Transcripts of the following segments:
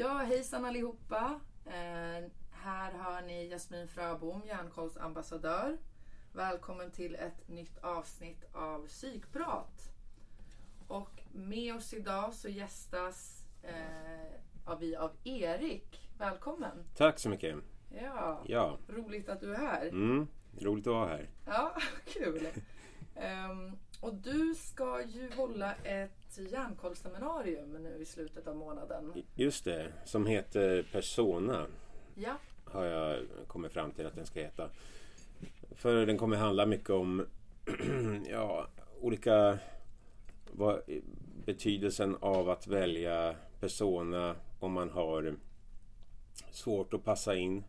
Ja, hejsan allihopa. Eh, här hör ni Jasmin Fröbom, Hjärnkollsambassadör. Välkommen till ett nytt avsnitt av Psykprat. Och med oss idag så gästas eh, av vi av Erik. Välkommen! Tack så mycket. Ja, Ja, roligt att du är här. mm, roligt att vara här. Ja, kul! Ehm, och du ska ju hålla ett hjärnkollseminarium nu i slutet av månaden. Just det, som heter Persona Ja, har jag kommit fram till att den ska heta. För den kommer handla mycket om ja, olika vad, betydelsen av att välja persona om man har svårt att passa in.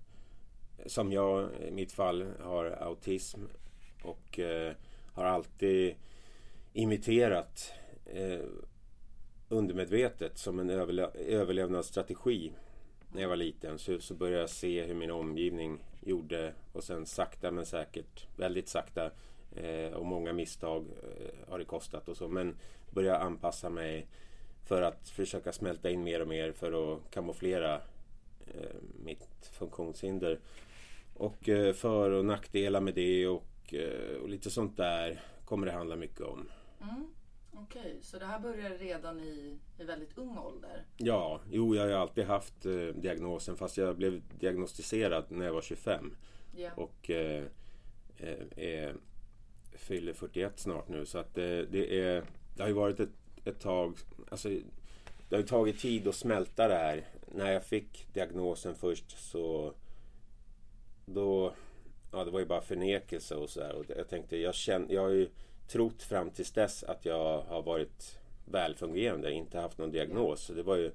Som jag i mitt fall har autism och eh, har alltid imiterat eh, undermedvetet som en överle- överlevnadsstrategi när jag var liten så, så började jag se hur min omgivning gjorde och sen sakta men säkert, väldigt sakta eh, och många misstag eh, har det kostat och så men började anpassa mig för att försöka smälta in mer och mer för att kamouflera eh, mitt funktionshinder. Och eh, för och nackdelar med det och, eh, och lite sånt där kommer det handla mycket om. mm okej. Så det här började redan i, i väldigt ung ålder? Ja, jo jag har alltid haft eh, diagnosen fast jag blev diagnostiserad när jag var 25 Ja. och eh, eh, är, fyller 41 snart nu så att eh, det är det har ju varit ett, ett tag alltså det har ju tagit tid att smälta det här. När jag fick diagnosen först så då ja det var ju bara förnekelse och så här och jag tänkte jag kände, jag har ju trott fram tills dess att jag har varit välfungerande, inte haft någon diagnos. Så det var ju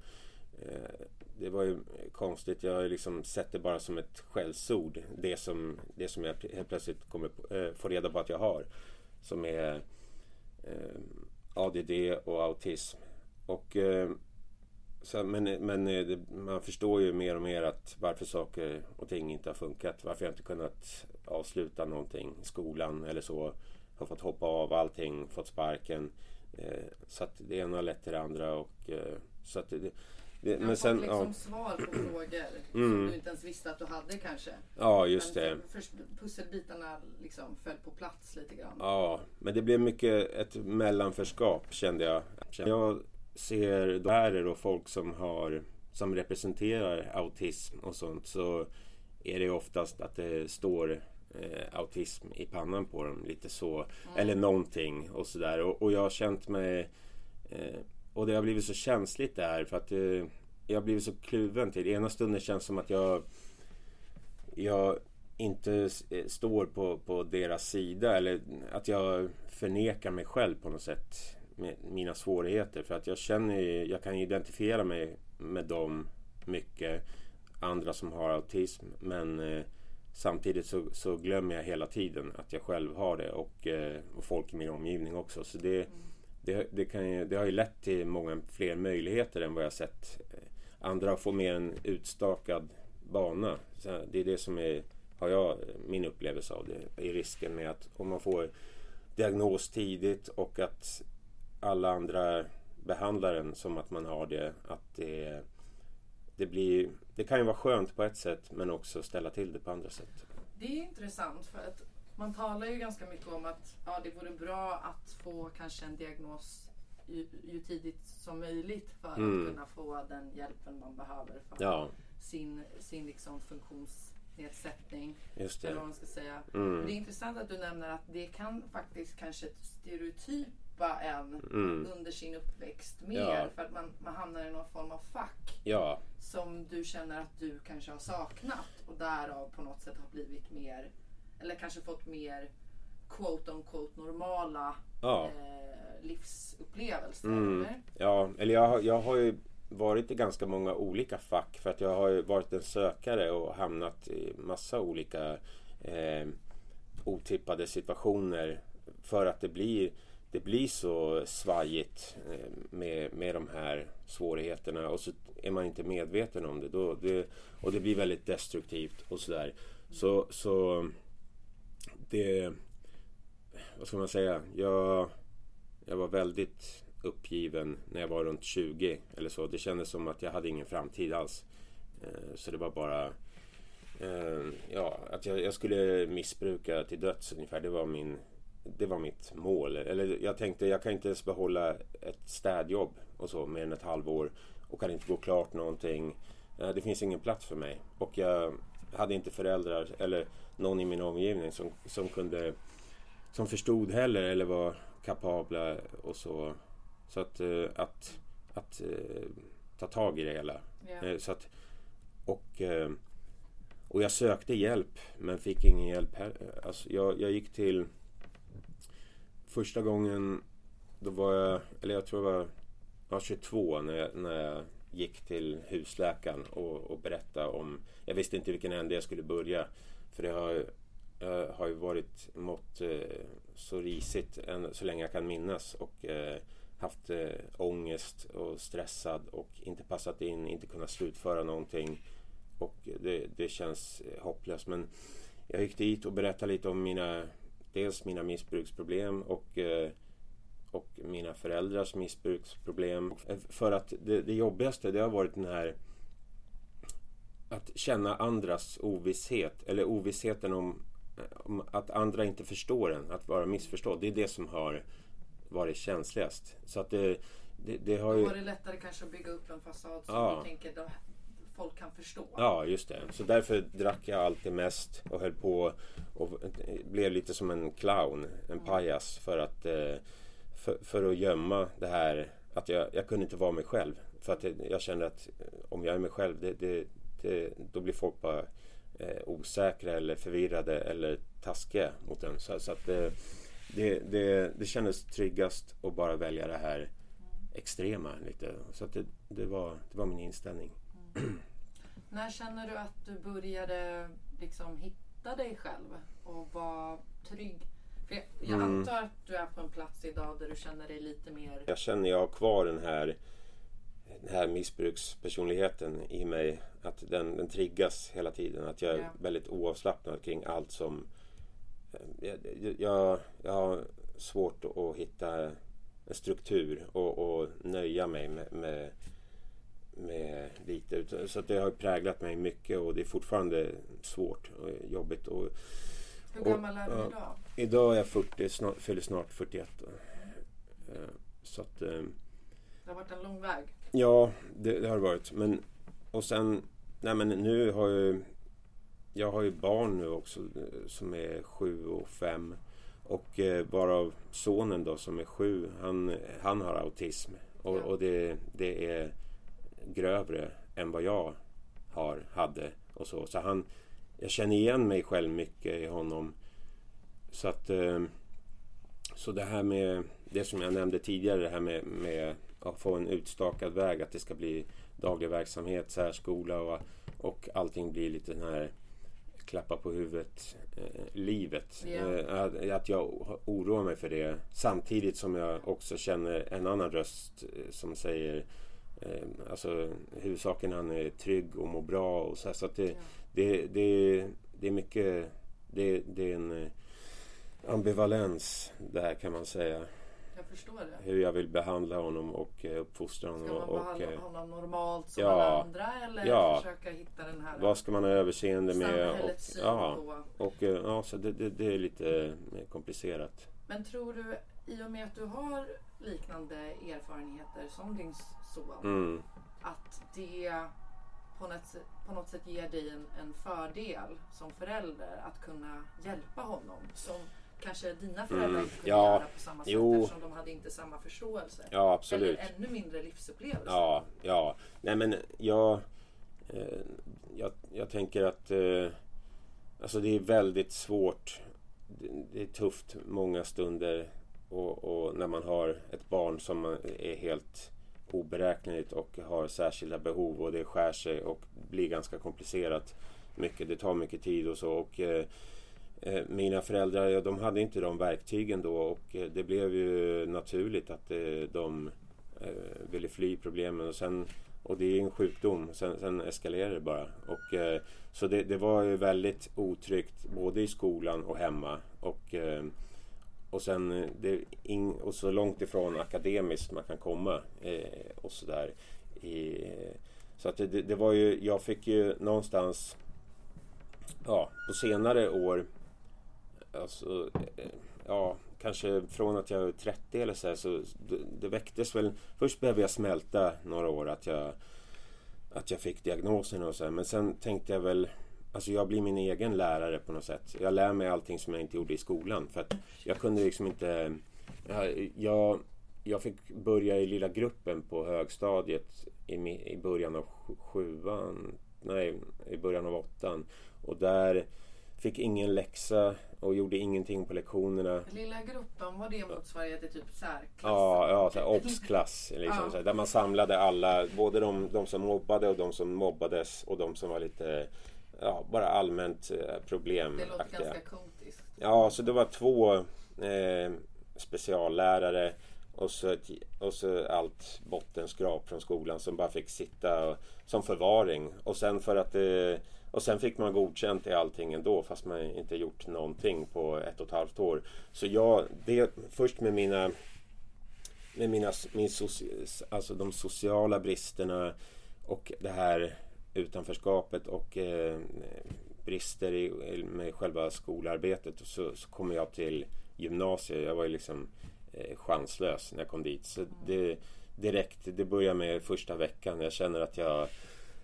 eh, det var ju konstigt. Jag har ju liksom sett det bara som ett skällsord. Det som, det som jag helt plötsligt kommer på- eh, få reda på att jag har. Som är eh, ADD och autism. Och, så, men men det, man förstår ju mer och mer att varför saker och ting inte har funkat. Varför jag inte kunnat avsluta någonting i skolan eller så. Har fått hoppa av allting, fått sparken. Eh, så att det ena har lett till det andra. Och, eh, så att det, det, men sen, liksom ja, svar på frågor som Mm. du inte ens visste att du hade kanske. ja, just Men det. för- Först, pusselbitarna liksom föll på plats lite grann. Ja, men det blev mycket ett mellanförskap kände jag. Jag ser lärare och folk som har som representerar autism och sånt så är det oftast att det står eh, autism i pannan på dem lite så. Eller någonting och sådär. Och, och jag har känt mig eh, och det har blivit så känsligt där för att eh, jag har blivit så kluven till. Ena stunden känns som att jag jag inte eh, står på, på deras sida eller att jag förnekar mig själv på något sätt mina svårigheter för att jag känner ju- jag kan identifiera mig med dem mycket andra som har autism men eh, samtidigt så, så glömmer jag hela tiden att jag själv har det och, eh, och folk i min omgivning också så det, det, det, kan ju, det har ju lett till många fler möjligheter än vad jag sett andra får mer en utstakad bana. Så det är det som är, har jag min upplevelse av det. Är risken med att om man får diagnos tidigt och att alla andra behandlar en som att man har det. Att det, det blir, det kan ju vara skönt på ett sätt men också ställa till det på andra sätt. Det är intressant för att man talar ju ganska mycket om att ja, det vore bra att få kanske en diagnos ju, ju tidigt som möjligt för Mm. att kunna få den hjälpen man behöver för Ja, sin, sin liksom funktionsnedsättning. just Eller det. vad man ska säga. Mm. Det är intressant att du nämner att det kan faktiskt kanske stereotypa en Mm. under sin uppväxt mer. Ja. För att man, man hamnar i någon form av fack Ja, som du känner att du kanske har saknat och därav på något sätt har blivit mer eller kanske fått mer quote on quote normala ja. eh, livsupplevelser. Mm. eller? Ja, eller jag, jag har ju varit i ganska många olika fack för att jag har ju varit en sökare och hamnat i massa olika eh, otippade situationer för att det blir, det blir så svajigt eh, med, med de här svårigheterna och så är man inte medveten om det, då, det och det blir väldigt destruktivt och sådär. Så, så det, vad ska man säga, jag, jag var väldigt uppgiven när jag var runt 20 eller så. Det kändes som att jag hade ingen framtid alls. Eh, så det var bara eh, ja, att jag, jag, skulle missbruka till döds ungefär. Det var, min, det var mitt mål. Eller jag tänkte jag kan inte ens behålla ett städjobb och så mer än ett halvår och kan inte gå klart någonting. Det finns ingen plats för mig. Och jag hade inte föräldrar eller någon i min omgivning som, som kunde som förstod heller eller var kapabla och så. Så att, eh, att, att, eh, ta tag i det hela. Yeah. Så att, och, eh, och jag sökte hjälp men fick ingen hjälp. Alltså jag, jag gick till första gången då var jag, eller jag tror jag var, jag var 22 när jag, när jag gick till husläkaren och, och berättade om... Jag visste inte vilken ände jag skulle börja. För det har, jag har ju varit mått eh, så risigt än, så länge jag kan minnas. Och eh, haft eh, ångest och stressad och inte passat in, inte kunnat slutföra någonting. Och det, det känns eh, hopplöst. Men jag gick dit och berättade lite om mina, dels mina missbruksproblem och eh, och mina föräldrars missbruksproblem. För att det, det jobbigaste det har varit den här att känna andras ovisshet eller ovissheten om, om, att andra inte förstår en, att vara missförstådd. Det är det som har varit känsligast. Så att det, det, det har ju... Då var det lättare kanske att bygga upp en fasad som ja. du tänker folk kan förstå. Ja, just det. Så därför drack jag alltid mest och höll på och blev lite som en clown, en mm. pajas för att eh, för, för att gömma det här att jag, jag kunde inte vara mig själv. För att jag, jag kände att om jag är mig själv det, det, det då blir folk bara eh, osäkra eller förvirrade eller taskiga mot en. Så, så att det, det, det, det kändes tryggast att bara välja det här extrema lite. Så att det, det, var, det var min inställning. När känner du att du började liksom hitta dig själv och vara trygg för jag, jag mm. antar att du är på en plats idag där du känner dig lite mer... Jag känner jag har kvar den här, den här missbrukspersonligheten i mig. Att den, den triggas hela tiden. Att jag är ja. väldigt oavslappnad kring allt som... Eh, jag, jag, jag har svårt att hitta en struktur och, och nöja mig med, med, med lite. Så det har präglat mig mycket och det är fortfarande svårt och jobbigt. Och, hur gammal är du idag? Idag är jag 40, snart, fyller snart 41. Eh, så att, eh, det har varit en lång väg. Ja, det, det har det varit. Men, och sen, nej men nu har jag jag har ju barn nu också eh, som är sju och fem. Och eh, varav sonen då som är sju, han, han har autism. Och, och det, det är grövre än vad jag har, hade. Och så. så han, jag känner igen mig själv mycket i honom. Så att eh, så det här med det som jag nämnde tidigare, det här med, med att få en utstakad väg, att det ska bli daglig verksamhet, särskola och, och allting blir lite den här klappa på huvudet eh, livet. Yeah. Eh, att jag oroar mig för det samtidigt som jag också känner en annan röst eh, som säger eh, alltså huvudsaken han är trygg och mår bra och så, här, så att det, yeah det, det, det är mycket... Det, det är en eh, ambivalens där kan man säga. Jag förstår det. Hur jag vill behandla honom och eh, uppfostra honom. Ska man behandla och, honom normalt som ja, alla andra eller ja, försöka hitta den här Vad ska man ha överseende med? Och, syn ja, på. och, eh, ja, så det, det, det är lite komplicerat. Men tror du, i och med att du har liknande erfarenheter som din son, mm. att det på något, på något sätt ger dig en, en fördel som förälder att kunna hjälpa honom. Som kanske dina föräldrar mm, kunde ja, göra på samma sätt jo. eftersom de hade inte samma förståelse. Ja, absolut. Eller ännu mindre livsupplevelse. Ja, ja. Nej men jag, eh, jag, jag tänker att eh, alltså det är väldigt svårt. Det, det är tufft många stunder och, och, när man har ett barn som är helt oberäkneligt och har särskilda behov och det skär sig och blir ganska komplicerat. Mycket, det tar mycket tid och så. Och, eh, eh mina föräldrar ja, de hade inte de verktygen då och eh, det blev ju naturligt att eh, de eh, ville fly problemen. Och, sen, och det är en sjukdom, sen, sen eskalerar det bara. Och, eh, så det, det, var ju väldigt otryggt både i skolan och hemma. Och, eh, och sen eh, in, och så långt ifrån akademiskt man kan komma eh, och sådär. Så att det, det, var ju, jag fick ju någonstans ja, på senare år alltså, eh, ja, kanske från att jag var 30 eller så här, så det, det väcktes väl. Först behövde jag smälta några år att jag att jag fick diagnosen och så här, men sen tänkte jag väl Alltså jag blir min egen lärare på något sätt. Jag lär mig allting som jag inte gjorde i skolan. För att jag kunde liksom inte... Jag, jag fick börja i lilla gruppen på högstadiet i, i början av sjuan. Nej, i början av åttan. Och där fick ingen läxa och gjorde ingenting på lektionerna. Lilla gruppen, var det motsvarighet till typ särklass? Ja, ja så obsklass. Liksom, ja. där man samlade alla, både de, de som mobbade och de som mobbades och de som var lite ja, bara allmänt eh, problem. Det låter ganska kontiskt. Ja, så det var två eh, speciallärare och så, och så allt bottenskrap från skolan som bara fick sitta som förvaring. Och sen för att det, och sen fick man godkänt i allting ändå fast man inte gjort någonting på ett och ett halvt år. Så jag, det, först med mina med mina, min soci, alltså de sociala bristerna och det här utanförskapet och eh, brister i, med själva skolarbetet så, så kommer jag till gymnasiet. Jag var ju liksom eh, chanslös när jag kom dit. Så det, direkt, det börjar med första veckan. Jag känner att jag,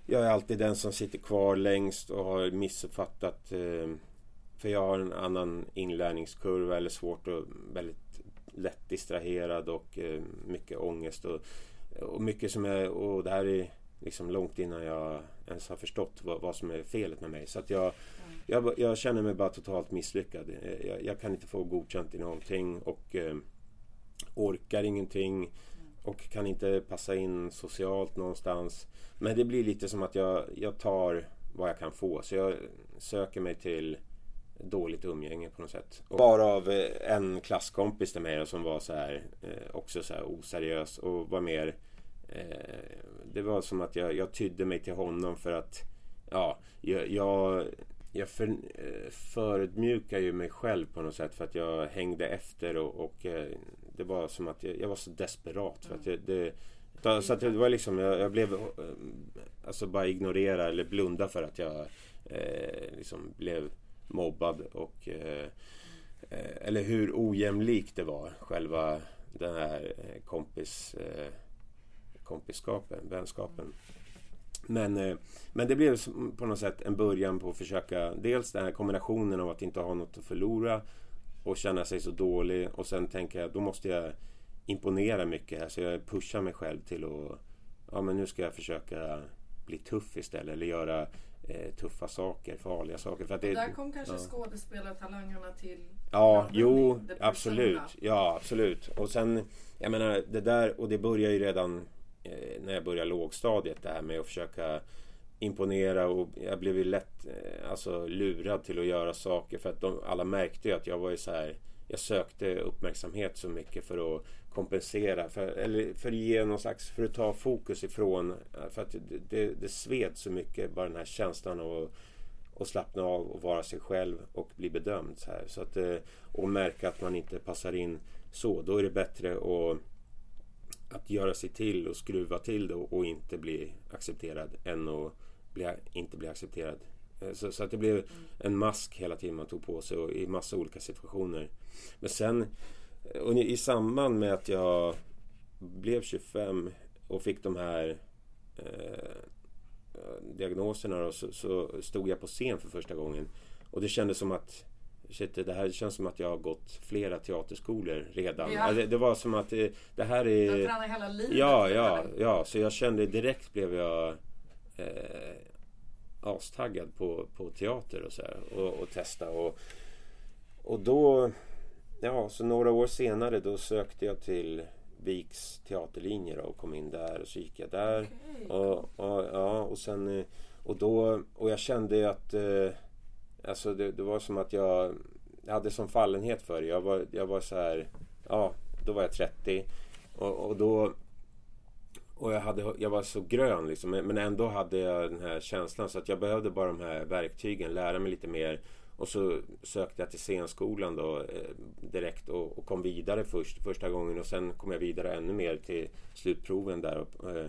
jag är alltid den som sitter kvar längst och har missuppfattat. Eh, för jag har en annan inlärningskurva eller svårt och väldigt lätt distraherad och eh, mycket ångest. Och, och mycket som är, och det här är liksom långt innan jag ens har förstått vad, vad som är felet med mig. Så att jag, mm. jag, jag, känner mig bara totalt misslyckad. Jag, jag, kan inte få godkänt i någonting och eh, orkar ingenting mm. och kan inte passa in socialt någonstans. Men det blir lite som att jag, jag tar vad jag kan få. Så jag söker mig till dåligt umgänge på något sätt. Och bara av eh, en klasskompis till mig som var så här, eh, också så här oseriös och var mer Eh, Eh, det var som att jag, jag tydde mig till honom för att ja, jag, jag, jag för, eh, förödmjukar ju mig själv på något sätt för att jag hängde efter och, och eh, det var som att jag, jag var så desperat. För att jag, det, så att det var liksom, jag, jag, blev alltså bara ignorera eller blunda för att jag eh, liksom blev mobbad och eh, eller hur ojämlikt det var själva den här kompis eh, kompiskapen, vänskapen. Men, eh, men det blev på något sätt en början på att försöka dels den här kombinationen av att inte ha något att förlora och känna sig så dålig och sen tänka då måste jag imponera mycket här så jag pushar mig själv till att ja men nu ska jag försöka bli tuff istället eller göra eh, tuffa saker, farliga saker. För det, där kom kanske ja. skådespelartalangerna till Ja, jo, absolut. Ja, absolut. Och sen, jag menar, det där, och det börjar ju redan Eh, när jag började lågstadiet det här med att försöka imponera och jag blev ju lätt eh, alltså, lurad till att göra saker för att de, alla märkte ju att jag var ju så här jag sökte uppmärksamhet så mycket för att kompensera för, eller för att ge någon slags, för att ta fokus ifrån eh, för att det, det, det sved så mycket bara den här känslan av att slappna av och vara sig själv och bli bedömd så här. Så att, eh, och märka att man inte passar in så. Då är det bättre att att göra sig till och skruva till det och, och inte bli accepterad än att bli, inte bli accepterad. Eh, så, så, att det blev en mask hela tiden man tog på sig och i massa olika situationer. Men sen eh, och i samband med att jag blev 25 och fick de här eh, diagnoserna då, så, så, stod jag på scen för första gången. Och det kändes som att shit, det här känns som att jag har gått flera teaterskolor redan. Ja. Det, det, var som att det, det här är... Du tränar hela livet. Ja, ja, ja. Så jag kände direkt blev jag eh, astaggad på, på teater och så här, och, och, testa. Och, och då, ja, så några år senare då sökte jag till Viks teaterlinje och kom in där och så gick jag där. Okay. Och, och, ja, och sen och då och jag kände att eh, Alltså det, det, var som att jag, jag hade som fallenhet för det. Jag var, jag var så här, ja, då var jag 30 och, och då och jag, hade, jag var så grön liksom, men ändå hade jag den här känslan. Så att jag behövde bara de här verktygen, lära mig lite mer. Och så sökte jag till scenskolan då eh, direkt och, och, kom vidare först, första gången. Och sen kom jag vidare ännu mer till slutproven där. Och, eh,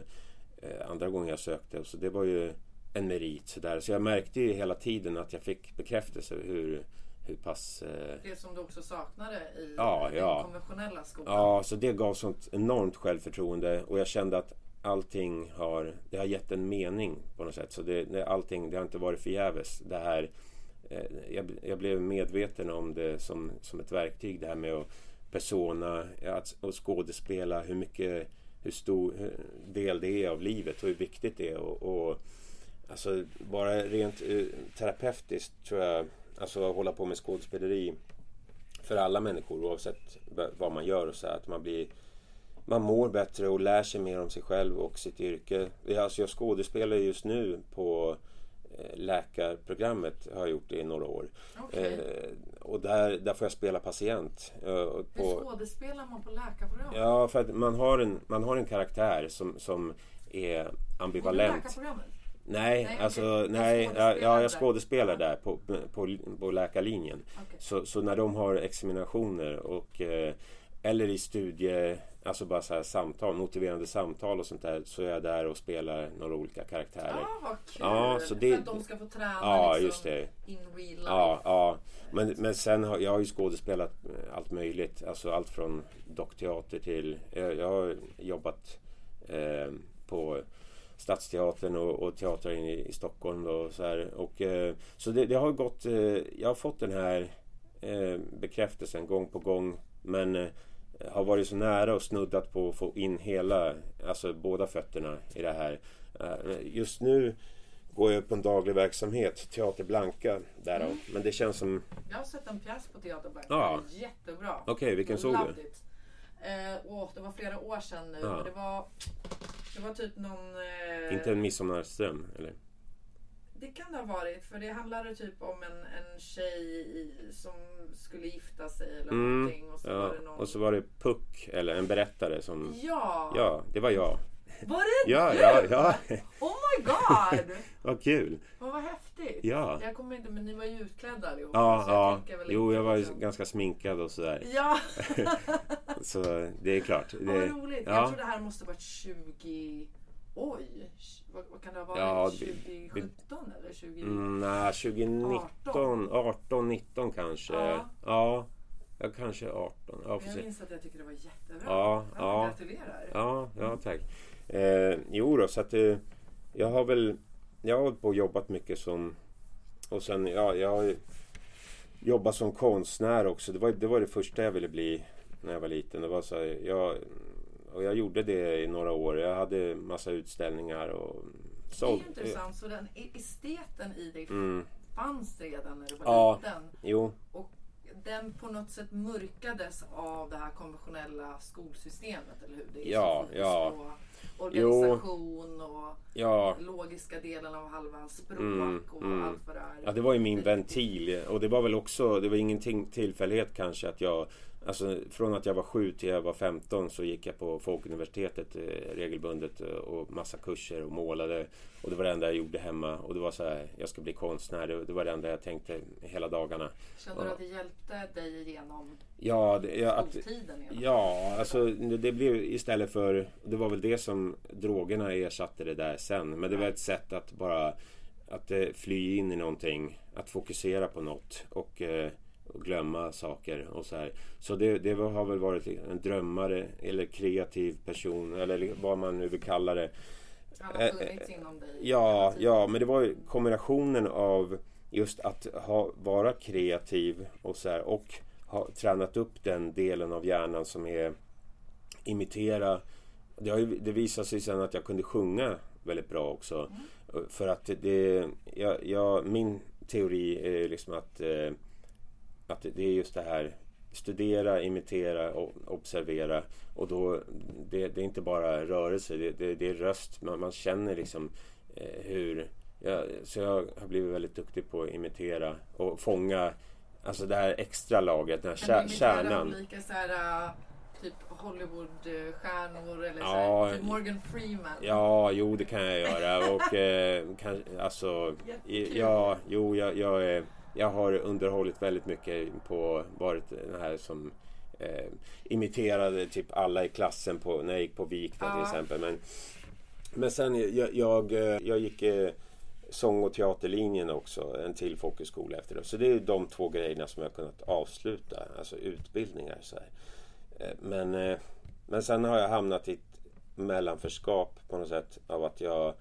eh andra gången jag sökte. Så det var ju en merit sådär. Så jag märkte ju hela tiden att jag fick bekräftelse hur, hur pass... Eh... Det som du också saknade i ja, den ja. konventionella skolan. Ja, så det gav sånt enormt självförtroende och jag kände att allting har, det har gett en mening på något sätt. Så det, allting, det har inte varit förgäves. Det här, eh, jag, jag, blev medveten om det som, som ett verktyg det här med att persona, att, att skådespela, hur mycket, hur stor del det är av livet och hur viktigt det är. Och, och alltså bara rent uh, terapeutiskt tror jag, alltså att hålla på med skådespeleri för alla människor oavsett vad man gör och så här, att man blir man mår bättre och lär sig mer om sig själv och sitt yrke. Alltså jag skådespelar just nu på eh, läkarprogrammet har jag gjort det i några år. Okay. Eh, och där, där får jag spela patient. Eh, på, Hur skådespelar man på läkarprogrammet? Ja, för att man har en, man har en karaktär som, som är ambivalent. På läkarprogrammet? Nej, nej, alltså, okay. nej jag ja, jag skådespelar där på, på, på läkarlinjen. Okay. Så, så när de har examinationer och eh, eller i studie, alltså bara så här samtal, motiverande samtal och sånt där så är jag där och spelar några olika karaktärer. Ja, vad kul! Ja, så det, För att de ska få träna ja, liksom, just det. in real life. Ja, ja. Men, men sen har jag har ju skådespelat allt möjligt. Alltså allt från dockteater till... Jag, jag har jobbat eh, på Stadsteatern och, och teatrar i, i Stockholm. Då, och så här. Och, eh, så det, det, har gått... Eh, jag har fått den här eh, bekräftelsen gång på gång. Men eh, har varit så nära och snuddat på att få in hela, alltså båda fötterna i det här. Eh, just nu går jag på en daglig verksamhet, Teater Blanka. Därav. Mm. Men det känns som... Jag har sett en pjäs på Teater Blanka. Ja. Jättebra. Okej, okay, vilken såg du? Eh, åh, det var flera år sedan nu. Ja. Det, var, det var typ någon... Eh... Inte en midsommarström? Eller? Det kan det ha varit. För det handlade typ om en, en tjej som skulle gifta sig eller mm, någonting. Och så, ja. var det någon... och så var det Puck, eller en berättare som... Ja! Ja, det var jag. Var det ja, du? Ja, ja. Oh my god! vad kul! Oh, vad häftigt! Ja. Jag kommer inte, men ni var ju utklädda allihopa. Ja, ja. Jag jo, jag var liksom... ganska sminkad och sådär. Ja! så det är klart. Det... vad roligt. Ja. Jag tror det här måste varit 20... Oj! Vad, vad, kan det ha varit? Ja, 2017 eller 20... Mm, nej, 2019, 18, 19 kanske. Ja. ja. Ja, kanske 18. Ja, jag minns att jag tyckte det var jättebra. Ja, ja, gratulerar. Ja, ja tack. Eh, jo då, så att eh, jag har väl jag har hållit på och jobbat mycket som och sen ja, jag har jobbat som konstnär också. Det var, det var det första jag ville bli när jag var liten. Det var så här, jag och jag gjorde det i några år. Jag hade massa utställningar och sålt. Det är intressant. Så den e- esteten i dig mm. fanns redan när du var ja, liten? Jo. Och den på något sätt mörkades av det här konventionella skolsystemet, eller hur? Det är ja, ja. Organisation jo. och ja. logiska delen av halva språk mm, och mm. allt vad det är. Ja, det var ju min ventil. Och det var väl också, det var ingenting tillfällighet kanske att jag Alltså från att jag var sju till jag var 15 så gick jag på Folkuniversitetet eh, regelbundet eh, och massa kurser och målade. Och det var det enda jag gjorde hemma. Och det var så här, jag ska bli konstnär. Det, var det enda jag tänkte hela dagarna. Kände du att det hjälpte dig igenom ja, det, ja, skoltiden? Att, ja, alltså det blev istället för... Det var väl det som drogerna ersatte det där sen. Men det var ett sätt att bara att eh, fly in i någonting. Att fokusera på något. Och och glömma saker och så här. Så det, det har väl varit en drömmare eller kreativ person eller vad man nu vill kalla det. Han har funnits inom dig? Ja, ja, men det var ju kombinationen av just att ha, vara kreativ och så här, och ha tränat upp den delen av hjärnan som är imitera. Det, har ju, det visade sig sen att jag kunde sjunga väldigt bra också. Mm. För att det, jag, jag, min teori är liksom att eh, att det är just det här studera, imitera och observera. Och då, det, det är inte bara rörelse, det, det, det är röst. Man, man känner liksom eh, hur... Ja, så jag har blivit väldigt duktig på att imitera och fånga alltså det här extra laget, den här kär, kärnan. olika så här, typ Hollywoodstjärnor eller ja, så typ Morgan Freeman? Ja, jo det kan jag göra. Och eh, kan, alltså, ja, jo jag, jag är jag har underhållit väldigt mycket på, varit den här som eh, imiterade typ alla i klassen på, när jag gick på Vik då, till exempel. Men, men sen jag, jag, jag gick eh, sång och teaterlinjen också, en till folkhögskola efter det. Så det är de två grejerna som jag har kunnat avsluta, alltså utbildningar. Så här. Eh, men, eh, men sen har jag hamnat i ett mellanförskap på något sätt av att jag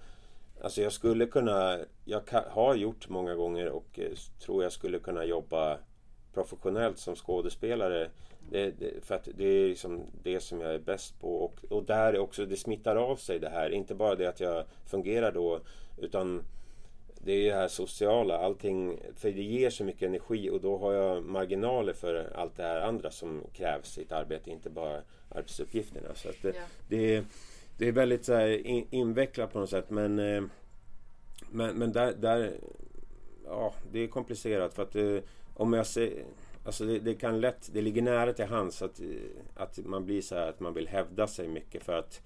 Alltså jag skulle kunna, jag har gjort många gånger och eh, tror jag skulle kunna jobba professionellt som skådespelare. Det, det, för att det är liksom det som jag är bäst på. Och, och där också, det smittar av sig det här. Inte bara det att jag fungerar då utan det är det här sociala, allting, för det ger så mycket energi och då har jag marginaler för allt det här andra som krävs i ett arbete, inte bara arbetsuppgifterna. Så det, ja. det, det är väldigt så här, in, invecklat på något sätt men, eh, men, men där, där ja, det är komplicerat för att eh, om jag ser Alltså det, det, kan lätt, det ligger nära till hands att, eh, att man blir så här att man vill hävda sig mycket för att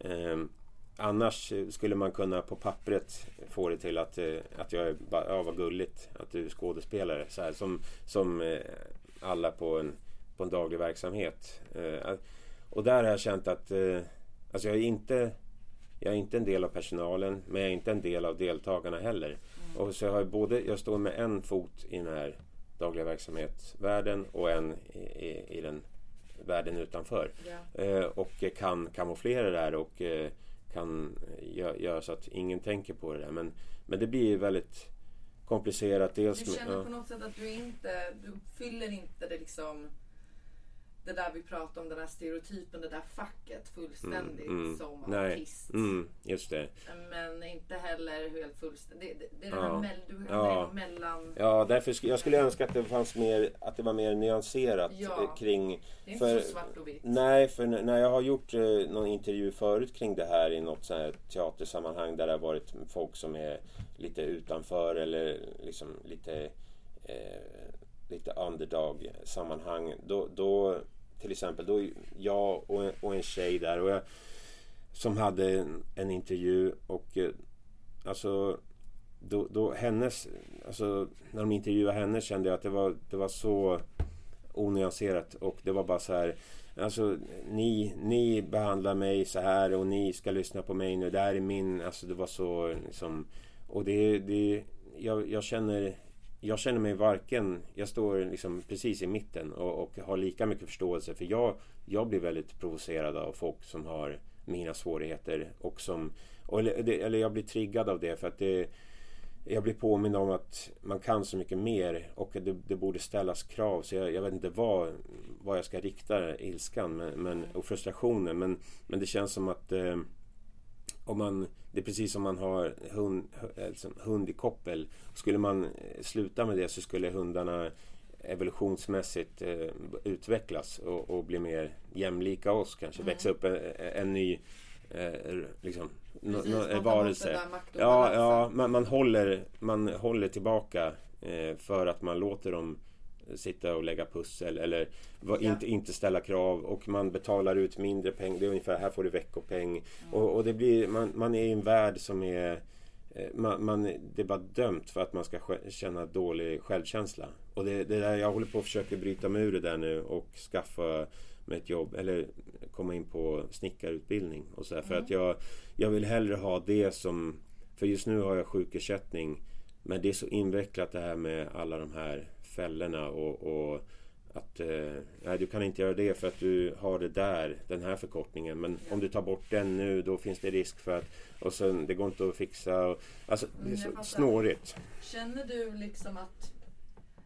eh, Annars skulle man kunna på pappret få det till att, eh, att jag är bara, ja vad gulligt att du är skådespelare. Så här, som, som eh, alla på en, på en daglig verksamhet. Eh, och där har jag känt att eh, alltså jag är inte jag är inte en del av personalen men jag är inte en del av deltagarna heller. Mm. Och så jag, har både, jag står med en fot i den här dagliga verksamhetsvärlden och en i, i, i den världen utanför. Yeah. och kan kamouflera det där och kan göra så att ingen tänker på det där. Men, men det blir väldigt komplicerat. Dels du känner med, på något sätt att du inte, du fyller inte det liksom det där vi pratade om, den där stereotypen, det där facket fullständigt mm, mm, som nej, artist. Mm, just det. Men inte heller helt fullständigt. Det, det, är ja, den här du ja, mellan... Ja, därför sk jag skulle önska att det fanns mer, att det var mer nyanserat ja, eh, kring... Det är inte för, så svart och vitt. Nej, för när jag har gjort eh, någon intervju förut kring det här i något sånt här teatersammanhang där det har varit folk som är lite utanför eller liksom lite eh, lite underdog sammanhang. Då, då till exempel, då jag och en, och en tjej där och jag, som hade en, en intervju och eh, alltså då, då hennes, alltså när de intervjuade henne kände jag att det var, det var så onyanserat och det var bara så här Alltså ni, ni behandlar mig så här och ni ska lyssna på mig nu. Det här är min, alltså det var så liksom Och det, det jag, jag känner jag känner mig varken, jag står liksom precis i mitten och, och, har lika mycket förståelse för jag, jag blir väldigt provocerad av folk som har mina svårigheter och som, och, eller jag blir triggad av det för att det jag blir påmind om att man kan så mycket mer och det, det borde ställas krav. Så jag, jag, vet inte vad, vad jag ska rikta ilskan men, men, och frustrationen. Men, men det känns som att eh, om man, det är precis som man har hund, alltså hund i koppel. Skulle man eh, sluta med det så skulle hundarna evolutionsmässigt eh, utvecklas och, och, bli mer jämlika oss kanske. Mm. Växa upp en, en ny eh, liksom, Precis, no, no, varelse. Ja, ja man, man, håller, man håller tillbaka eh, för att man låter dem sitta och lägga pussel eller ja. inte, inte ställa krav och man betalar ut mindre pengar. Det är ungefär här får du veckopeng. Mm. Och, och, det blir, man, man är i en värld som är eh, man, man, det är bara dömt för att man ska känna dålig självkänsla. Och det, det där, jag håller på att försöka bryta mig ur det där nu och skaffa mig ett jobb eller komma in på snickarutbildning och så mm. För att jag, jag vill hellre ha det som För just nu har jag sjukersättning Men det är så invecklat det här med alla de här fällorna och, och att eh, nej, du kan inte göra det för att du har det där, den här förkortningen. Men om du tar bort den nu då finns det risk för att och sen, det går inte att fixa. Och, alltså det är mm, så snårigt. Känner du liksom att,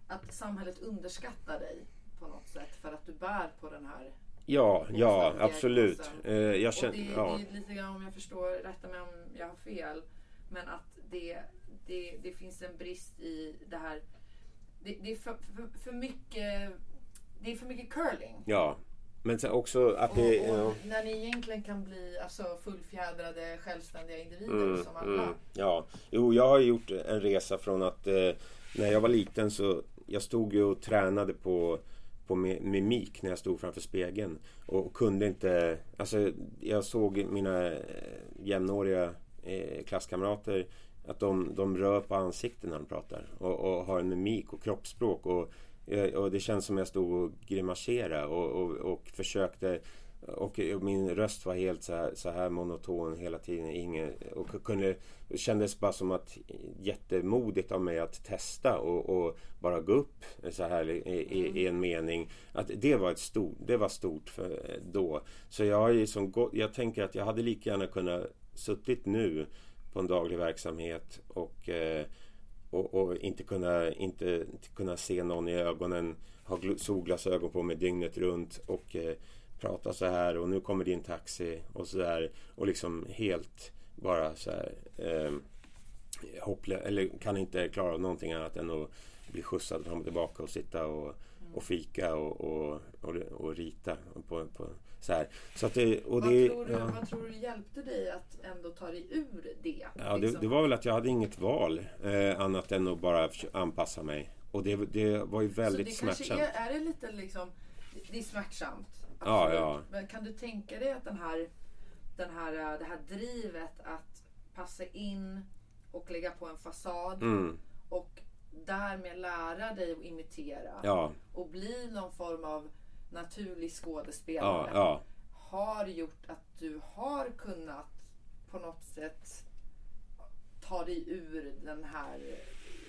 att samhället underskattar dig på något sätt för att du bär på den här Ja, ja absolut. Eh, jag känner, och det, ja. det är lite grann om jag förstår, rätta mig om jag har fel. Men att det, det, det finns en brist i det här det, det är för, för, för, mycket det är för mycket curling. Ja. Men sen också att det... Och, och när ni egentligen kan bli alltså, fullfjädrade självständiga individer mm, som alla. Mm, ja. Jo, jag har gjort en resa från att eh, när jag var liten så jag stod ju och tränade på på mimik när jag stod framför spegeln och kunde inte, alltså jag såg mina eh, jämnåriga eh, klasskamrater att de, de rör på ansiktet när de pratar och, och har en mimik och kroppsspråk. Och, eh, och det känns som jag stod och grimaserade och, och, och försökte och min röst var helt så här, så här monoton hela tiden. Ingen, och kunde, det kändes bara som att jättemodigt av mig att testa och, och bara gå upp så här i, i, i, en mening. Att det var, ett stort, det var stort för, då. Så jag, liksom, jag tänker att jag hade lika gärna kunnat suttit nu på en daglig verksamhet och, eh, och, och, inte, kunna, inte, kunna se någon i ögonen, ha solglasögon på mig dygnet runt och eh, prata så här och nu kommer din taxi och så där och liksom helt bara så här eh, hopplös eller kan inte klara av någonting annat än att bli skjutsad fram och tillbaka och sitta och, och fika och, och, och, och rita på, på, så här. Så att det, och vad, det, tror du, ja. vad tror du hjälpte dig att ändå ta dig ur det? Ja, liksom? det, det var väl att jag hade inget val eh, annat än att bara anpassa mig. Och det, det var ju väldigt Så det smärtsamt. kanske är, är det lite liksom, det är smärtsamt. Ja, absolut. ja. Men kan du tänka dig att den här, den här, eh, det här drivet att passa in och lägga på en fasad Mm, och därmed lära dig att imitera ja, och bli någon form av naturlig ja, skådespelare ja, har gjort att du har kunnat på något sätt ta dig ur den här,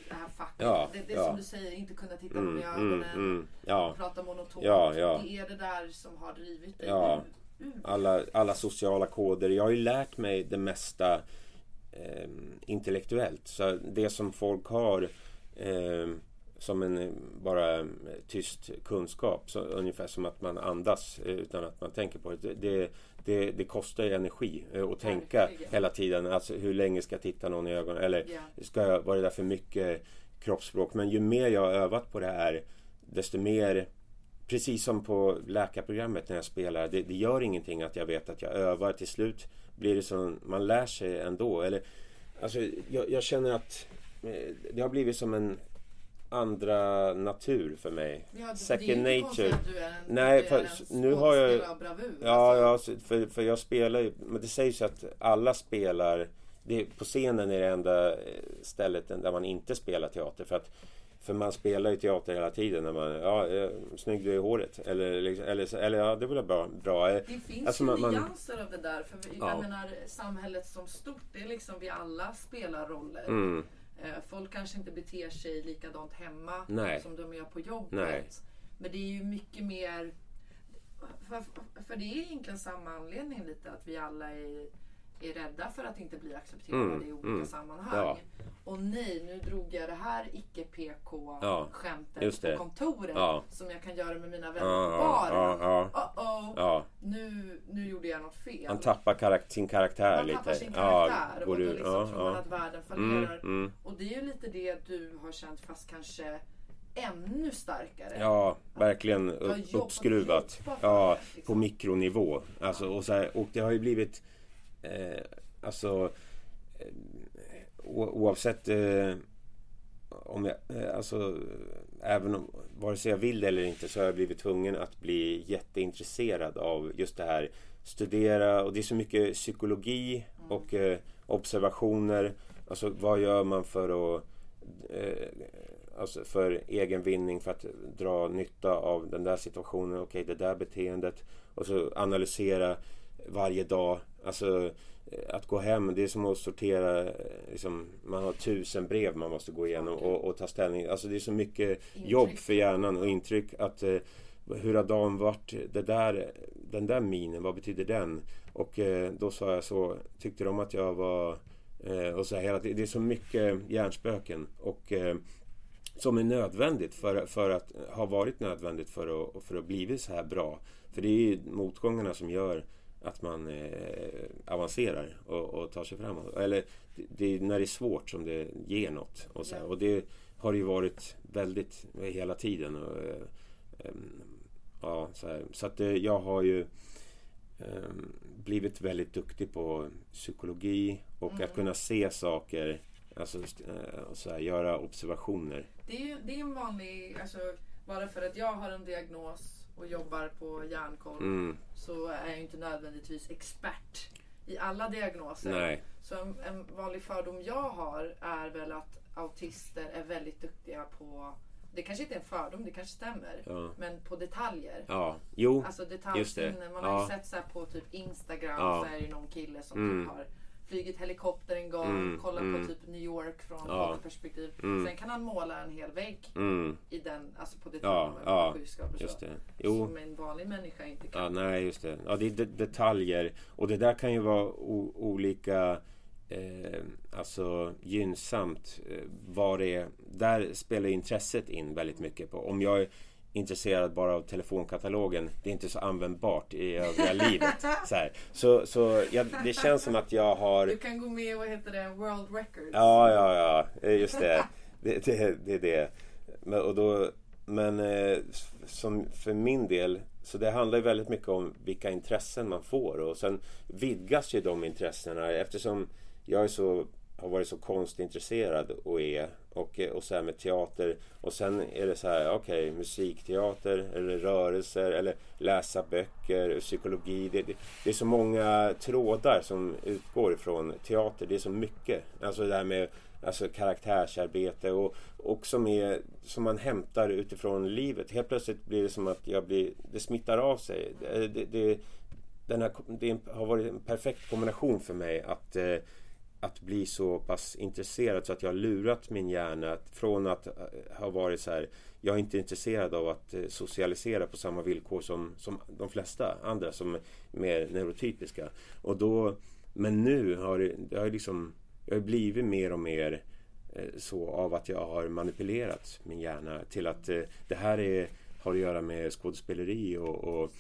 det här facket. Ja, det det ja. som du säger, inte kunna titta mm, i mm, ögonen, mm, ja. prata monotont. Ja, ja. Det är det där som har drivit dig Ja. ur. alla, alla sociala koder. Jag har ju lärt mig det mesta eh, intellektuellt. Så det som folk har eh, som en eh, bara eh, tyst kunskap. Så, ungefär som att man andas eh, utan att man tänker på det. Det, det, det kostar ju energi att tänka Verkligen. hela tiden. Alltså hur länge ska jag titta någon i ögonen? Eller Ja. ska jag, var det där för mycket kroppsspråk? Men ju mer jag har övat på det här desto mer Precis som på läkarprogrammet när jag spelar. Det, det gör ingenting att jag vet att jag övar. Till slut blir det som man lär sig ändå. Eller, alltså, jag, jag känner att det har blivit som en andra natur för mig. Ja, Second det är inte nature. att du är en, Nej, fast en nu har jag- bravur. Ja, alltså. ja för, för jag spelar ju, men det sägs ju att alla spelar, det, på scenen är det enda eh, stället där man inte spelar teater. För att för man spelar ju teater hela tiden. När man, ja, eh, snygg du är i håret. Eller, liksom- eller, eller ja, det var bra. bra. Eh, Det finns Alltså, ju man- nyanser av det där. För vi, Ja. Jag menar samhället som stort, det är liksom vi alla spelar roller. Mm, Eh, Folk kanske inte beter sig likadant hemma Nej. som de gör på jobbet. Nej. Men det är ju mycket mer... För, för det är egentligen samma anledning lite att vi alla är, är rädda för att inte bli accepterade Mm, i olika mm. sammanhang. Ja. Och nej, nu drog jag det här Ja, icke-PK-skämtet det. på kontoret Ja. som jag kan göra med mina vänner Ja, på ja, baren. ja, ja. nu, nu gjorde jag något fel. Man tappar karak- sin karaktär Man lite. tappar sin Ja, karaktär och då du- liksom ja, tror man ja. att världen Mm, fallerar. mm. Och det är ju lite det du har känt fast kanske ännu starkare. Ja, verkligen uppskruvat. Ja, det, liksom. på mikronivå. Alltså, och, så här, och det har ju blivit eh, alltså eh, oavsett eh, om jag, eh, alltså även om vare sig jag vill det eller inte så har jag blivit tvungen att bli jätteintresserad av just det här studera och det är så mycket psykologi och eh, observationer. Alltså vad gör man för att eh, alltså för egen vinning för att dra nytta av den där situationen, okej det där beteendet och så analysera varje dag. Alltså eh, att gå hem, det är som att sortera, eh, liksom, man har tusen brev man måste gå igenom och, och ta ställning. Alltså det är så mycket jobb Intryck. för hjärnan och intryck att eh, hur har dagen varit? Det där, den där minen, vad betyder den? Och eh, då sa jag så, tyckte de att jag var eh, och så hela tiden. Det är så mycket hjärnspöken och eh, som är nödvändigt för, för att ha varit nödvändigt för att, för att blivit så här bra. För det är ju motgångarna som gör att man eh, avancerar och, och tar sig framåt. Eller det, det är när det är svårt som det ger något. Och, så. Ja. och det har ju varit väldigt hela tiden. Och, eh, em, ja, så här. så att eh, jag har ju blivit väldigt duktig på psykologi och Mm. att kunna se saker Alltså eh, och så här, göra observationer. Det är ju det är en vanlig, alltså, bara för att jag har en diagnos och jobbar på hjärnkoll Mm, så är jag inte nödvändigtvis expert i alla diagnoser. Nej. Så en, en vanlig fördom jag har är väl att autister är väldigt duktiga på det kanske inte är en fördom, det kanske stämmer. Ja. Men på detaljer. Ja, jo. Alltså detaljsinne. det. Man har ju Ja. sett så på typ Instagram Ja. så är det någon kille som Mm. typ har flugit helikopter en gång, Mm, kollat mm. på typ New York från Ja. ja. perspektiv. Mm. Sen kan han måla en hel vägg Mm, i den, alltså på ja, detaljer ja. skyskrapor och Just det. Jo. Som en vanlig människa inte Ja, kan. nej, just det. Ja, det är de- detaljer. Och det där kan ju vara olika eh, alltså gynnsamt. Eh, vad det är. Där spelar intresset in väldigt mycket på. Om jag är intresserad bara av telefonkatalogen. Det är inte så användbart i övriga livet. Så, här. så, så ja, det känns som att jag har Du kan gå med, vad heter det, World Records. Ja, ja, ja. Eh, Just det. Det, det, det är det. Men, och då, men eh, som för min del, så det handlar ju väldigt mycket om vilka intressen man får och sen vidgas ju de intressena eftersom jag är så, har varit så konstintresserad och är och, eh, och så här med teater och sen är det så här, okej, musikteater eller rörelser eller läsa böcker, psykologi. Det, det, det är så många trådar som utgår ifrån teater. Det är så mycket. Alltså det här med alltså karaktärsarbete och, och som, är, som man hämtar utifrån livet. Helt plötsligt blir det som att jag blir, det smittar av sig. Det, det, det, den här, det har varit en perfekt kombination för mig att eh, att bli så pass intresserad så att jag har lurat min hjärna från att eh, ha varit så här jag är inte intresserad av att eh, socialisera på samma villkor som, som de flesta andra som är mer neurotypiska. Och då, men nu har det, det har liksom jag har blivit mer och mer eh, så av att jag har manipulerat min hjärna till att det här är, har att göra med skådespeleri och, och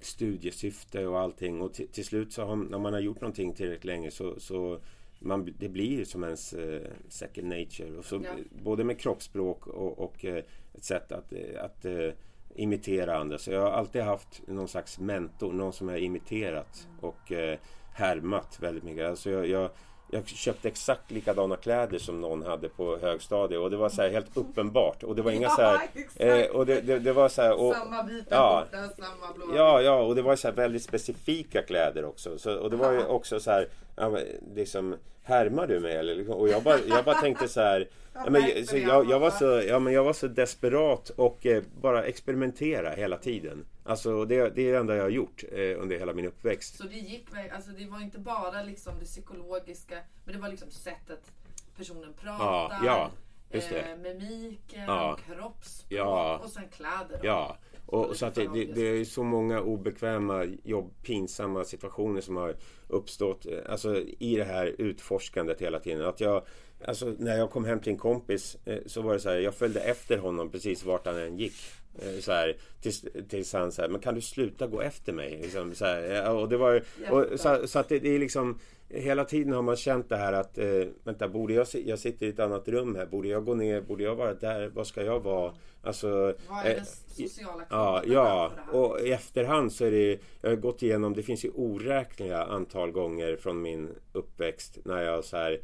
studiesyfte och allting och till, till slut så har, när man har gjort någonting tillräckligt länge så, så man, det blir som ens eh, second nature. Och så, Ja. Både med kroppsspråk och, och eh, ett sätt att, eh, att eh, imitera andra. Så jag har alltid haft någon slags mentor, någon som jag imiterat och eh, härmat väldigt mycket. Alltså jag, jag, jag köpte exakt likadana kläder som någon hade på högstadiet och det var så här helt uppenbart. Och det var inga så här, eh, och det, det, det var så här, och, samma vita ja. skjorta, samma blå. Ja, ja, och det var så här väldigt specifika kläder också. Så, och det var ju också så här, ja, liksom, härmar du mig eller? liksom? Och jag bara, jag bara tänkte så här, ja, men, så jag, jag, var så, ja, men jag var så desperat och eh, bara experimentera hela tiden. Alltså det, det är det enda jag har gjort eh, under hela min uppväxt. Så det gick alltså det var inte bara liksom det psykologiska, men det var liksom sättet personen pratar, ja, just det. Eh, mimiken, Ja. kroppsspråk Ja. och sen kläder. Ja, och så att det, det, det är så många obekväma, jobb, pinsamma situationer som har uppstått eh, alltså, i det här utforskandet hela tiden. Att jag, alltså, när jag kom hem till en kompis eh, så var det så här, jag följde efter honom precis vart han än gick. Eh, Så här, tills, tills han så här, men kan du sluta gå efter mig? Liksom, så här, ja, och det var, och, så, så att det, det är liksom Hela tiden har man känt det här att eh, Vänta, borde jag, jag sitter i ett annat rum här Borde jag gå ner? Borde jag vara där? Vad ska jag vara? Alltså Vad är eh, den sociala Ja, ja. och i efterhand så är det Jag har gått igenom Det finns ju oräkneliga antal gånger från min uppväxt När jag så här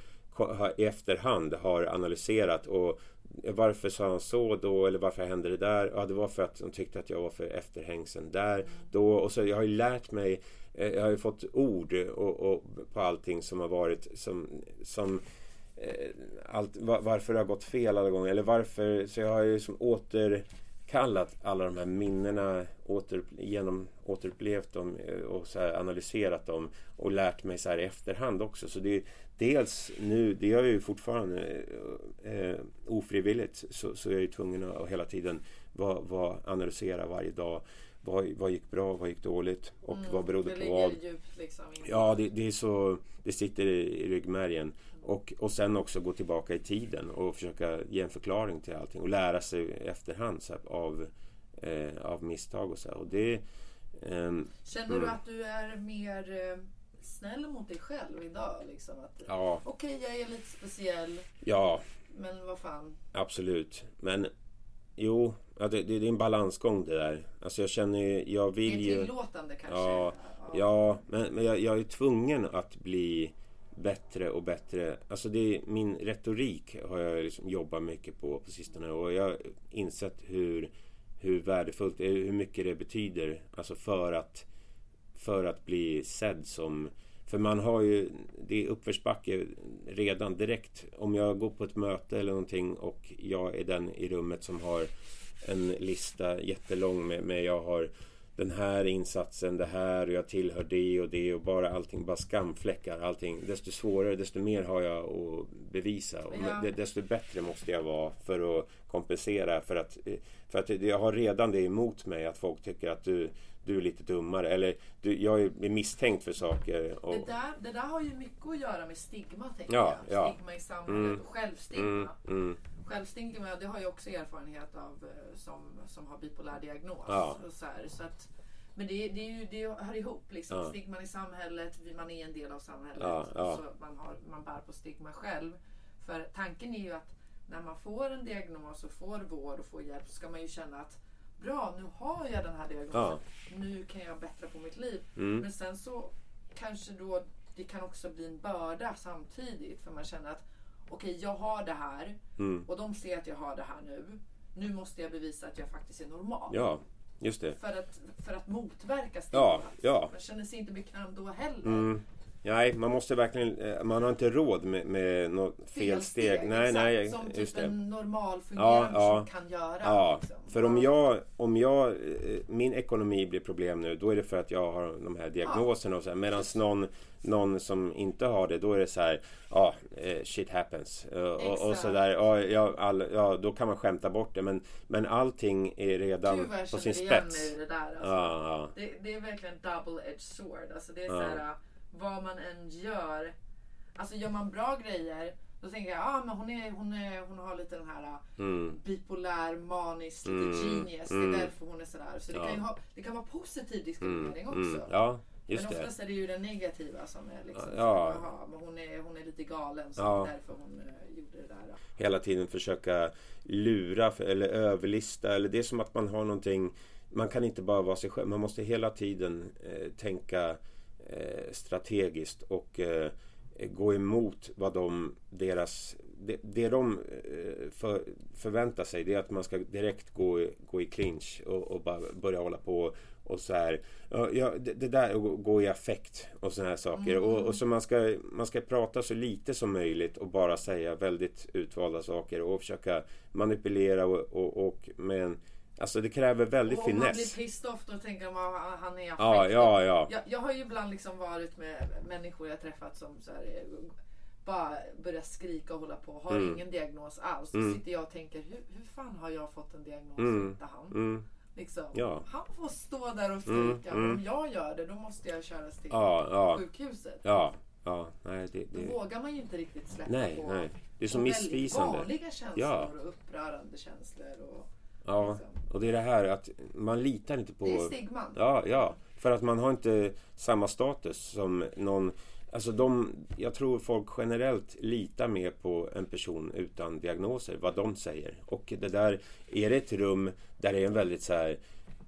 I efterhand har analyserat och varför sa han så då? Eller varför hände det där? Ja, det var för att de tyckte att jag var för efterhängsen där. Då. Och så jag har ju lärt mig eh, Jag har ju fått ord och, och på allting som har varit som, som eh, allt, varför det har gått fel alla gånger. Eller varför, så jag har ju som återkallat alla de här minnena, åter, genom, återupplevt dem eh, och så här analyserat dem och lärt mig så här i efterhand också. Så det är dels nu, det gör jag ju fortfarande eh, eh, ofrivilligt, så, så är jag ju tvungen att hela tiden vad, vad analysera varje dag. Vad, vad gick bra, vad gick dåligt och vad berodde Mm, det på vad? djupt liksom. Ja, det, det är så Det sitter i, i ryggmärgen och, och sen också gå tillbaka i tiden och försöka ge en förklaring till allting och lära sig i efterhand här, av, eh, av misstag och så här. Och det ehm, Känner Mm. du att du är mer eh, snäll mot dig själv idag? Liksom? Att, Ja, Okej, jag är lite speciell, ja men vad fan. absolut Men Jo, ja, det, det, är en balansgång det där Alltså jag känner ju, jag Det är vill ju tillåtande kanske? Ja, Ja, men, men jag, jag är tvungen att bli bättre och bättre. Alltså det är, min retorik har jag liksom jobbat mycket på på sistone och jag har insett hur, hur värdefullt är, hur mycket det betyder. Alltså för att, för att bli sedd som för man har ju, det är uppförsbacke redan direkt. Om jag går på ett möte eller någonting och jag är den i rummet som har en lista jättelång med, med jag har den här insatsen, det här och jag tillhör det och det och bara allting, bara skamfläckar allting. Desto svårare, desto mer har jag att bevisa. Och Ja. Desto bättre måste jag vara för att kompensera. För att, för att jag har redan det emot mig att folk tycker att du, du är lite dummare. Eller du, jag är misstänkt för saker. Och, Det där, det där har ju mycket att göra med stigma, tänker Ja, jag. ja. Stigma i samhället Mm. och självstigma. mm, mm, Självstigma, det har jag också erfarenhet av eh, som, som har bipolär diagnos. Ja. Och så här, så att, men det, det, är ju, det hör ihop. Liksom. Ja. Stigman i samhället, man är en del av samhället. Ja, ja. Så man, har, man bär på stigma själv. För tanken är ju att när man får en diagnos och får vård och får hjälp så ska man ju känna att bra, nu har jag den här diagnosen. Nu kan jag bättra på mitt liv. mm. Men sen så kanske då det kan också bli en börda samtidigt. För man känner att okej, jag har det här Mm. och de ser att jag har det här nu. Nu måste jag bevisa att jag faktiskt är normal. Ja, just det. För, att, för att motverka Ja, stigmat. ja. Man känner sig inte bekväm då heller. Mm. Nej, man måste verkligen... eh, Man har inte råd med, med något felsteg. Nej, exakt, nej, Som typ det. en normal fungerande Ja, ja. kan göra. Ja, liksom. för om Ja. jag, om jag, eh, min ekonomi blir problem nu, då är det för att jag har de här diagnoserna här. Medan någon, någon som inte har det, då är det så här, ja, eh, shit happens. Och, och så där, ja, ja, all, ja, då kan man skämta bort det. Men, men allting är redan Gud vad jag på känner sin igen spets. mig i det där. Alltså. Ja, ja. Det, det är verkligen double-edged sword. Alltså det är Ja. så här, vad man än gör. Alltså gör man bra grejer, då tänker jag ah, men hon, är, hon, är, hon har lite den här Mm, bipolär, manisk, lite Mm, genius. Det mm. är därför hon är sådär. Så det, Ja. kan, ha, det kan vara positiv mm, diskriminering också. mm, ja, men det. oftast är det ju den negativa som är liksom Ja. ja. Jaha, men hon är, hon är lite galen så Ja. det är därför hon eh, gjorde det där. hela tiden försöka lura för- eller överlista. Eller det är som att man har någonting. Man kan inte bara vara sig själv. Man måste hela tiden eh, tänka strategiskt och eh, gå emot vad de, deras, det, det de eh, för, förväntar sig det är att man ska direkt gå, gå i clinch och, och bara börja hålla på och så här. Ja, det, det där och gå- gå i affekt och såna här saker. Mm. Och, och så man ska, man ska prata så lite som möjligt och bara säga väldigt utvalda saker och försöka manipulera och, och, och med en, Alltså det kräver väldigt Och om man finess. blir pissed off då tänker man att han är Ja, affekt. ja, ja. Jag, jag har ju ibland liksom varit med människor jag träffat som så här, bara börjar skrika och hålla på. Har Mm. ingen diagnos alls. Då Mm. sitter jag och tänker hur, hur fan har jag fått en diagnos Mm. och inte han? Mm, Liksom. Ja. Han får stå där och Mm, skrika. mm. Om jag gör det då måste jag köras till ja, ja, sjukhuset. ja, ja. Nej, det, Då det, vågar man ju inte riktigt släppa nej, på nej. Det är så på väldigt missvisande. vanliga känslor Ja. och upprörande känslor. Och, Ja, liksom. och det är det här att man litar inte på... Det är stigman. Ja, ja. För att man har inte samma status som någon... Alltså de, jag tror folk generellt litar mer på en person utan diagnoser, vad de säger. Och det där, är det ett rum där det är en väldigt så här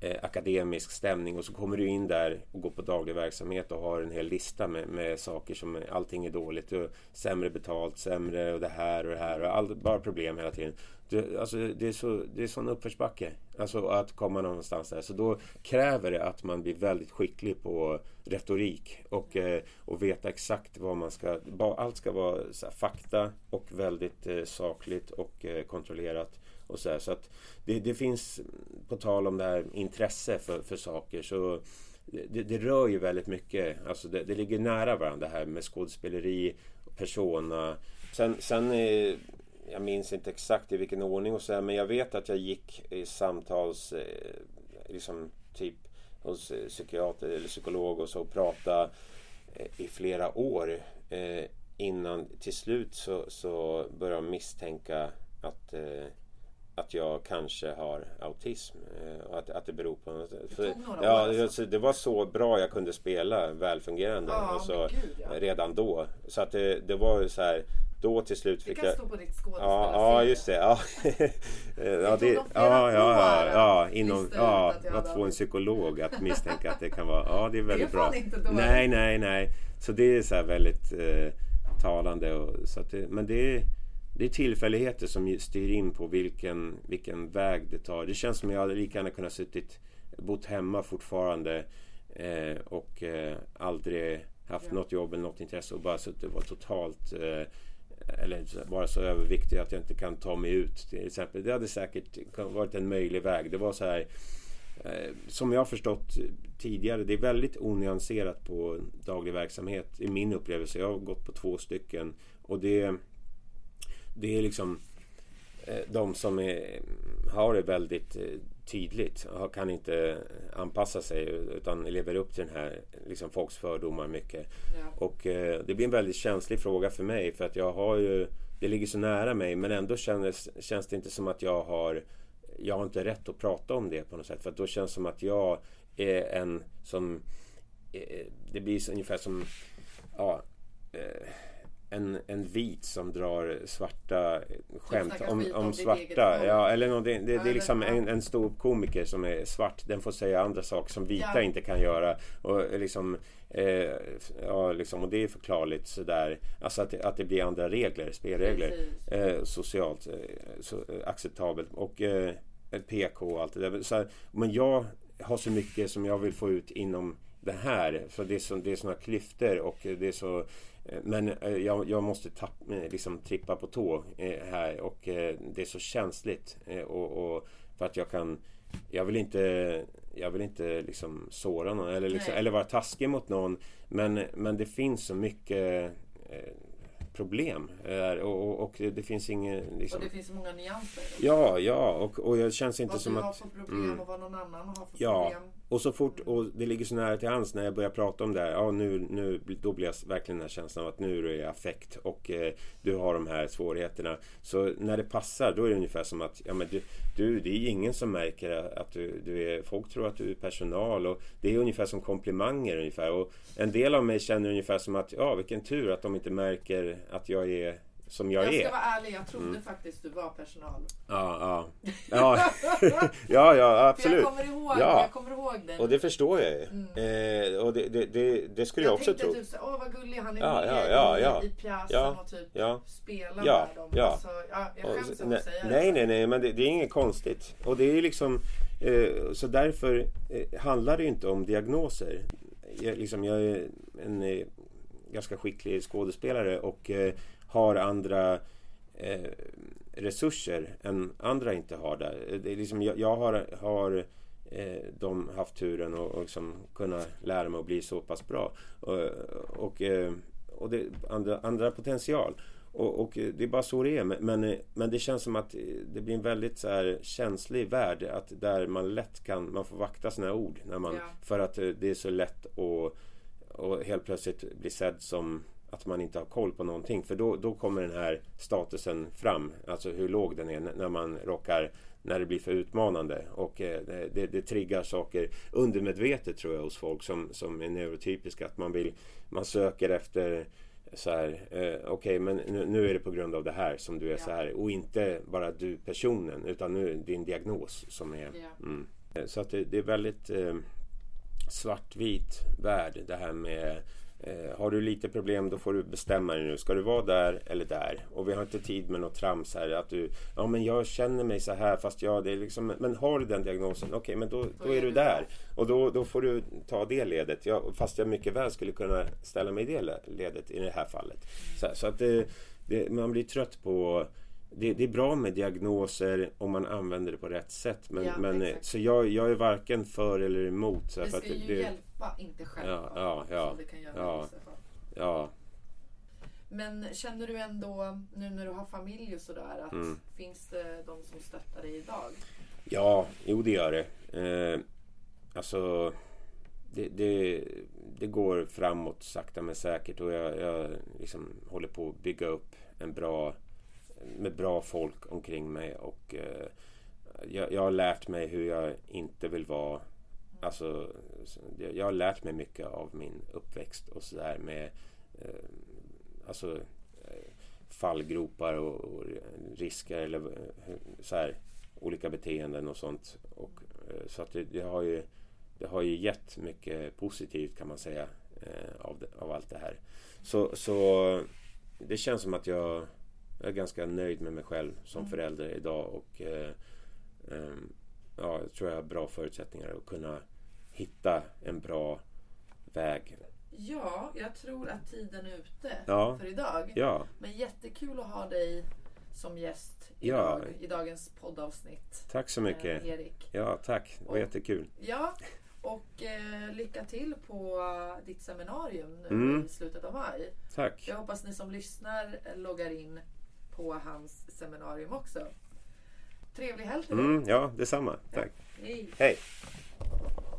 eh, akademisk stämning och så kommer du in där och går på daglig verksamhet och har en hel lista med, med saker som allting är dåligt och sämre betalt, sämre och det här och det här och all, bara problem hela tiden. Det, alltså, det, är så, det är sån uppförsbacke. Alltså att komma någonstans där. Så då kräver det att man blir väldigt skicklig på retorik och, eh, och veta exakt vad man ska... Allt ska vara så här, fakta och väldigt eh, sakligt och eh, kontrollerat. Och så här, så att det, det finns, på tal om det här intresse för, för saker, så det, det rör ju väldigt mycket. Alltså det, det ligger nära varandra det här med skådespeleri, persona. Sen, sen är, jag minns inte exakt i vilken ordning och så här, men jag vet att jag gick i samtals, eh, liksom typ hos eh, psykiater eller psykolog och så och pratade eh, i flera år innan till slut så, så började jag misstänka att eh, att jag kanske har autism eh, och att, att det beror på något. Några ja, alltså. alltså, det var så bra jag kunde spela välfungerande Ja, och så, men gud, ja. redan då. Så att det, det var så här då till slut Det fick kan jag stå på ditt Ja, skådespelarcv. ja just det. Ja. ja, det, ja, ja, ja, ja, att inom, ja, att jag få en psykolog att misstänka att det kan vara, ja det är väldigt bra. inte dåligt. Nej, nej, nej. Så det är så här väldigt eh, talande. Och, så att det, men det är, det är tillfälligheter som styr in på vilken, vilken väg det tar. Det känns som jag hade lika gärna kunnat suttit, bott hemma fortfarande eh, och eh, aldrig haft Ja. något jobb eller något intresse och bara suttit och var totalt eh, eller bara så överviktig att jag inte kan ta mig ut till exempel. Det hade säkert varit en möjlig väg. Det var så här eh, som jag har förstått tidigare, det är väldigt onyanserat på daglig verksamhet i min upplevelse. Jag har gått på två stycken och det, det är liksom eh, de som är, har det väldigt eh, tydligt och kan inte anpassa sig utan lever upp till den här liksom folks fördomar mycket. Ja. Och eh, det blir en väldigt känslig fråga för mig för att jag har ju Det ligger så nära mig men ändå känns, känns det inte som att jag har Jag har inte rätt att prata om det på något sätt för att då känns det som att jag är en som eh, Det blir ungefär som Ja eh, en, en vit som drar svarta skämt om, om svarta. Ja, eller något, det, det, det är liksom en, en stor komiker som är svart. Den får säga andra saker som vita Ja. inte kan göra. Och liksom, eh, ja, liksom, och det är förklarligt sådär. Alltså att, att det blir andra regler, spelregler. Eh, socialt eh, så, eh, acceptabelt. Och eh, PK och allt det där. Så här, men jag har så mycket som jag vill få ut inom det här. För det är, så, det är såna klyftor och det är så eh, men eh, jag, jag måste tapp, eh, liksom trippa på tå här och det är så känsligt. Och, och för att jag kan Jag vill inte Jag vill inte liksom såra någon eller, liksom, eller vara taskig mot någon. Men, men det finns så mycket problem. Och, och, och det finns inget liksom, Och det finns så många nyanser. Ja, ja och, och jag känns inte vad som du har att för problem mm. och vad någon annan har för Ja. problem och så fort, och det ligger så nära till hands när jag börjar prata om det här. Ja, nu, nu, då blir jag verkligen den här känslan av att nu är det affekt och eh, du har de här svårigheterna. Så när det passar, då är det ungefär som att ja, men du, du, det är ingen som märker att du, du är... Folk tror att du är personal och det är ungefär som komplimanger ungefär. Och en del av mig känner ungefär som att ja, vilken tur att de inte märker att jag är som jag, Jag är. ska vara ärlig, jag trodde Mm. faktiskt du var personal. Ja, ja. Ja, ja, ja För absolut. jag kommer ihåg, Ja. jag kommer ihåg det. Och det förstår jag ju. Mm. Eh, och det, det, det, det skulle jag, jag också tänkte tro. typ så, åh vad gullig han är Ja, med ja, ja, i, ja. i pjäsen Ja, och typ Ja. spelar Ja, med dem. ja. Alltså, ja, jag skäms nej, att säga nej, det. nej, nej, men det, det är inget konstigt. Och det är liksom eh, Så därför eh, handlar det inte om diagnoser. Jag, liksom, jag är en eh, ganska skicklig skådespelare och eh, har andra eh, resurser än andra inte har där. Det är liksom, jag, jag har, har eh, de haft turen och, och liksom kunna lära mig att bli så pass bra. Och, och, eh, och det andra, andra potential. Och, och det är bara så det är. Men, men, det känns som att det blir en väldigt så här känslig värld. Att där man lätt kan, man får vakta sina ord. När man, Ja. För att eh, det är så lätt att och helt plötsligt bli sedd som att man inte har koll på någonting. För då, då kommer den här statusen fram. Alltså hur låg den är när man råkar när det blir för utmanande. Och eh, det, det, triggar saker undermedvetet tror jag hos folk som, som är neurotypiska. Att man vill, man söker efter så här, eh, okej men nu, nu är det på grund av det här som du är Ja. så här. Och inte bara du personen utan nu din diagnos som är Ja. Mm. Så att det, det är väldigt eh, svartvit värld det här med eh, har du lite problem då får du bestämma dig nu. Ska du vara där eller där? Och vi har inte tid med något trams här. Att du, ja men jag känner mig så här fast jag det är liksom, men har du den diagnosen? Okej men då, då är du där. Och då, då får du ta det ledet. Ja, fast jag mycket väl skulle kunna ställa mig i det le- ledet i det här fallet. Så, så att det, det, man blir trött på det, det är bra med diagnoser om man använder det på rätt sätt. Men, Ja, men, så jag, jag är varken för eller emot. Så Det för ska att ju hjälpa, inte stjälpa. Ja, ja, ja. Som det kan göra Ja. i vissa fall. Ja, Men känner du ändå, nu när du har familj och sådär, att Mm. finns det de som stöttar dig idag? ja, jo det gör det. Eh, alltså, det, det, det går framåt sakta men säkert och jag, jag liksom håller på att bygga upp en bra med bra folk omkring mig och eh, jag, jag har lärt mig hur jag inte vill vara Alltså, jag, har lärt mig mycket av min uppväxt och sådär med eh, Alltså eh, fallgropar och, och risker eller eh, så här, olika beteenden och sånt. Och, eh, så att det, det, har ju, det har ju gett mycket positivt kan man säga eh, av, det, av allt det här. Så, så det känns som att jag, jag är ganska nöjd med mig själv som Mm. förälder idag och eh, ehm, ja, jag tror jag har bra förutsättningar att kunna hitta en bra väg Ja, jag tror att tiden är ute Ja. för idag. Ja, Men jättekul att ha dig som gäst Ja. idag, i dagens poddavsnitt. tack så mycket. eh, Erik. Ja, tack. Det var Och- jättekul. Ja, och eh, lycka till på ditt seminarium nu Mm. i slutet av maj. Tack. Jag hoppas ni som lyssnar loggar in på hans seminarium också. Trevlig helg. Mm, ja, detsamma. Tack. Hej. Hej.